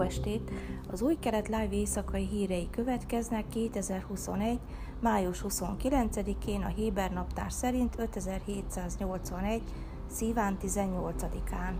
Estét! Az új keret live éjszakai hírei következnek 2021. május 29-én a Héber naptár szerint 5781. szíván 18-án.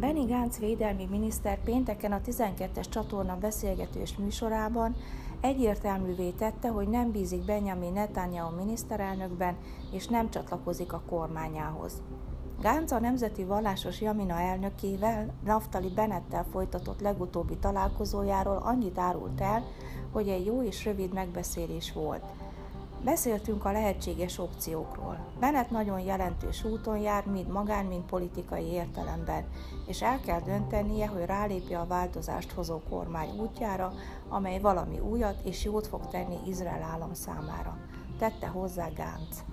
Benny Gantz védelmi miniszter pénteken a 12-es csatorna beszélgetős műsorában egyértelművé tette, hogy nem bízik Benjamin Netanyahu miniszterelnökben, és nem csatlakozik a kormányához. Gánc a Nemzeti Vallásos Jamina elnökével, Naftali Bennettel folytatott legutóbbi találkozójáról annyit árult el, hogy egy jó és rövid megbeszélés volt – Beszéltünk a lehetséges opciókról. Bennett nagyon jelentős úton jár, mind magán, mind politikai értelemben, és el kell döntenie, hogy rálépje a változást hozó kormány útjára, amely valami újat és jót fog tenni Izrael állam számára. Tette hozzá Gánc.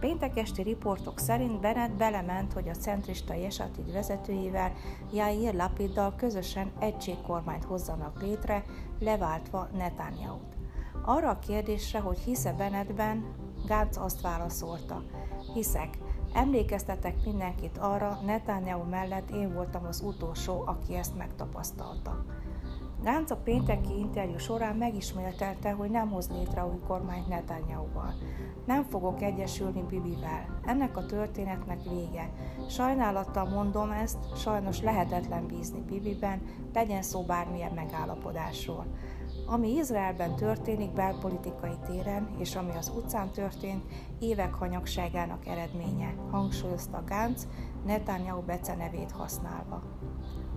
Péntek esti riportok szerint Bennett belement, hogy a centrista Jesatid vezetőjével, Jair Lapiddal közösen egységkormányt hozzanak létre, leváltva Netanyahu-t. Arra a kérdésre, hogy hisze Benedben, Gánc azt válaszolta, hiszek, emlékeztetek mindenkit arra, Netanyahu mellett én voltam az utolsó, aki ezt megtapasztalta. Gánc a pénteki interjú során megismételte, hogy nem hoz létre új kormányt Netanyahu-val. Nem fogok egyesülni Bibivel. Ennek a történetnek vége. Sajnálattal mondom ezt, sajnos lehetetlen bízni Bibiben, legyen szó bármilyen megállapodásról. Ami Izraelben történik belpolitikai téren, és ami az utcán történt, évek hanyagságának eredménye, hangsúlyozta Gánc, Netanyahu becenevét használva.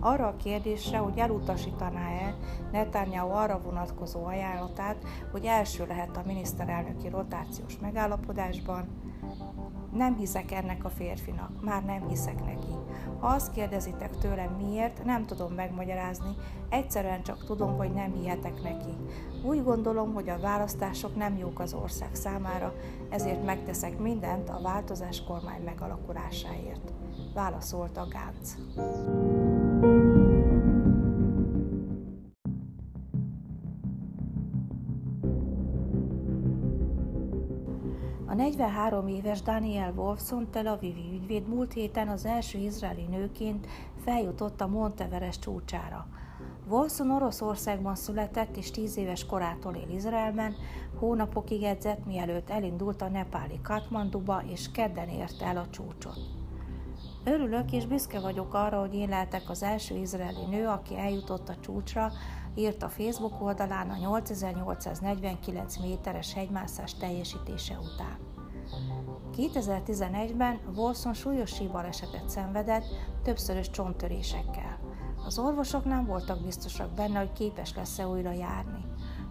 Arra a kérdésre, hogy elutasítaná-e Netanyahu arra vonatkozó ajánlatát, hogy első lehet a miniszterelnöki rotációs megállapodásban, nem hiszek ennek a férfinak, már nem hiszek neki. Azt kérdezitek tőlem miért, nem tudom megmagyarázni, egyszerűen csak tudom, hogy nem hihetek neki. Úgy gondolom, hogy a választások nem jók az ország számára, ezért megteszek mindent a változás kormány megalakulásáért. Válaszolta Gánc. A 43 éves Daniel Wolfson Tel Avivi ügyvéd múlt héten az első izraeli nőként feljutott a Monteveres csúcsára. Wolfson Oroszországban született és 10 éves korától él Izraelben, hónapokig edzett, mielőtt elindult a nepáli Katmanduba, és kedden érte el a csúcsot. Örülök és büszke vagyok arra, hogy én lehetek az első izraeli nő, aki eljutott a csúcsra, írt a Facebook oldalán a 8849 méteres hegymászás teljesítése után. 2011-ben Wolson súlyos síbalesetet szenvedett, többszörös csonttörésekkel. Az orvosok nem voltak biztosak benne, hogy képes lesz-e újra járni.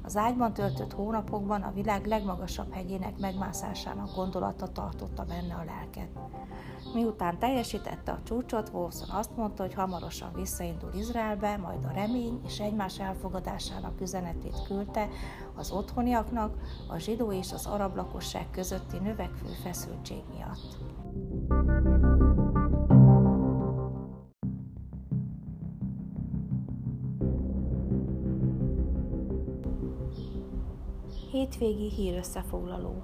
Az ágyban töltött hónapokban a világ legmagasabb hegyének megmászásának gondolata tartotta benne a lelket. Miután teljesítette a csúcsot, Wolfson azt mondta, hogy hamarosan visszaindul Izraelbe, majd a remény és egymás elfogadásának üzenetét küldte az otthoniaknak a zsidó és az arab lakosság közötti növekvő feszültség miatt. Hétvégi hírösszefoglaló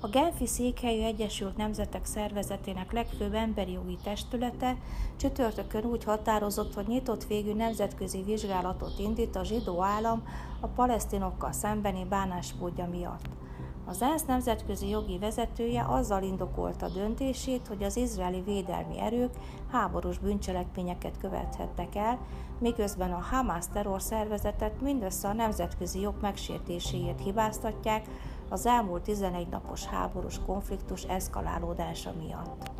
a Genfi székhelyű Egyesült Nemzetek Szervezetének legfőbb emberi jogi testülete csütörtökön úgy határozott, hogy nyitott végű nemzetközi vizsgálatot indít a zsidó állam a palesztinokkal szembeni bánásmódja miatt. Az ENSZ nemzetközi jogi vezetője azzal indokolta döntését, hogy az izraeli védelmi erők háborús bűncselekményeket követhettek el, miközben a Hamas terrorszervezetet mindössze a nemzetközi jog megsértéséért hibáztatják, az elmúlt 11 napos háborús konfliktus eszkalálódása miatt.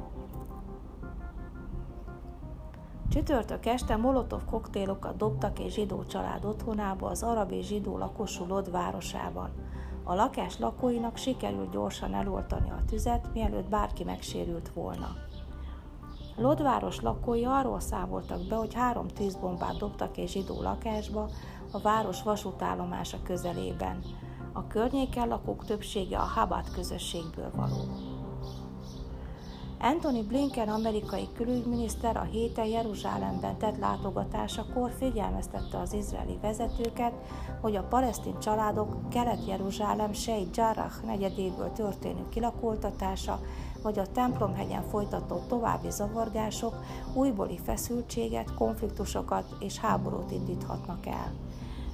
Csütörtök este molotov koktélokat dobtak egy zsidó család otthonába az arab és zsidó lakosú Lod városában. A lakás lakóinak sikerült gyorsan eloltani a tüzet, mielőtt bárki megsérült volna. Lodváros lakói arról számoltak be, hogy három tűzbombát dobtak egy zsidó lakásba a város vasútállomása közelében. A környéken lakók többsége a Habát közösségből való. Anthony Blinken amerikai külügyminiszter a héten Jeruzsálemben tett látogatásakor figyelmeztette az izraeli vezetőket, hogy a palesztin családok Kelet-Jeruzsálem Seit Jarrah negyedéből történő kilakoltatása vagy a templomhegyen folytatott további zavargások újbóli feszültséget, konfliktusokat és háborút indíthatnak el.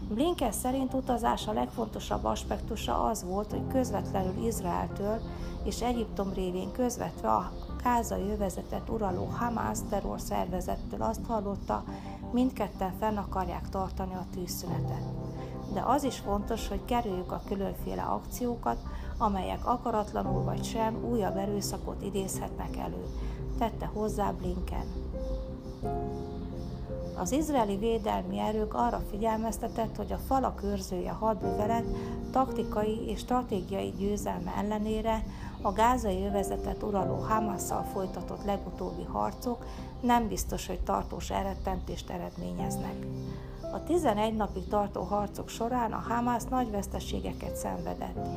Blinken szerint utazása legfontosabb aspektusa az volt, hogy közvetlenül Izraeltől és Egyiptom révén közvetve a kázai övezetet uraló Hamas terrorszervezettől azt hallotta, mindketten fenn akarják tartani a tűzszünetet. De az is fontos, hogy kerüljük a különféle akciókat, amelyek akaratlanul vagy sem újabb erőszakot idézhetnek elő, tette hozzá Blinken. Az izraeli védelmi erők arra figyelmeztetett, hogy a falak őrzője hadművelet taktikai és stratégiai győzelme ellenére a gázai övezetet uraló Hamasszal folytatott legutóbbi harcok nem biztos, hogy tartós elrettentést eredményeznek. A 11 napig tartó harcok során a Hamas nagy veszteségeket szenvedett.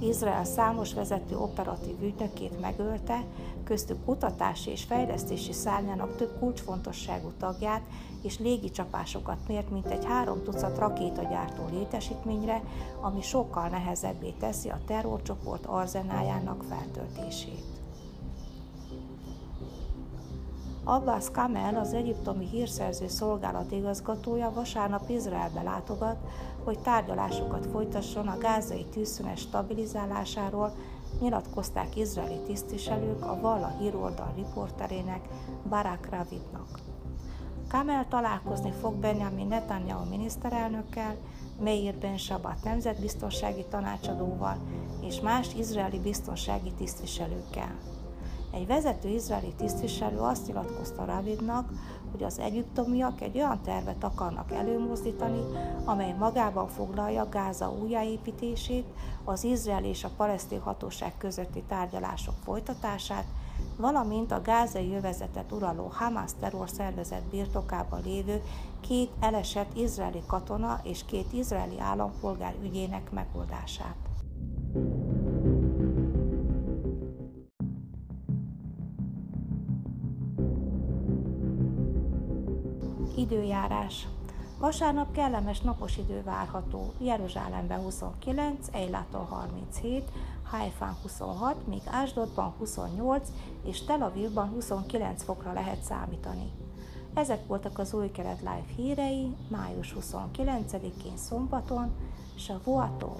Izrael számos vezető operatív ügynökét megölte, köztük kutatási és fejlesztési szárnyának több kulcsfontosságú tagját és légicsapásokat mért, mint egy három tucat rakétagyártó létesítményre, ami sokkal nehezebbé teszi a terrorcsoport arzenájának feltöltését. Abbas Kamel, az egyiptomi hírszerző szolgálat igazgatója vasárnap Izraelbe látogat, hogy tárgyalásokat folytasson a gázai tűzszünet stabilizálásáról, nyilatkozták izraeli tisztviselők a Valla híroldal riporterének Barak Ravidnak. Kamel találkozni fog Benjamin Netanyahu miniszterelnökkel, Meir Ben Sabat nemzetbiztonsági tanácsadóval és más izraeli biztonsági tisztviselőkkel. Egy vezető izraeli tisztviselő azt nyilatkozta Ravidnak, hogy az egyiptomiak egy olyan tervet akarnak előmozdítani, amely magában foglalja Gáza újjáépítését, az izrael és a palesztin hatóság közötti tárgyalások folytatását, valamint a gázai jövezetet uraló Hamas terrorszervezet birtokában lévő két elesett izraeli katona és két izraeli állampolgár ügyének megoldását. Időjárás Vasárnap kellemes napos idő várható. Jeruzsálemben 29, Eiláton 37, Haifán 26, míg Ásdodban 28 és Tel Avivban 29 fokra lehet számítani. Ezek voltak az új keret live hírei május 29-én szombaton, Shavuatov.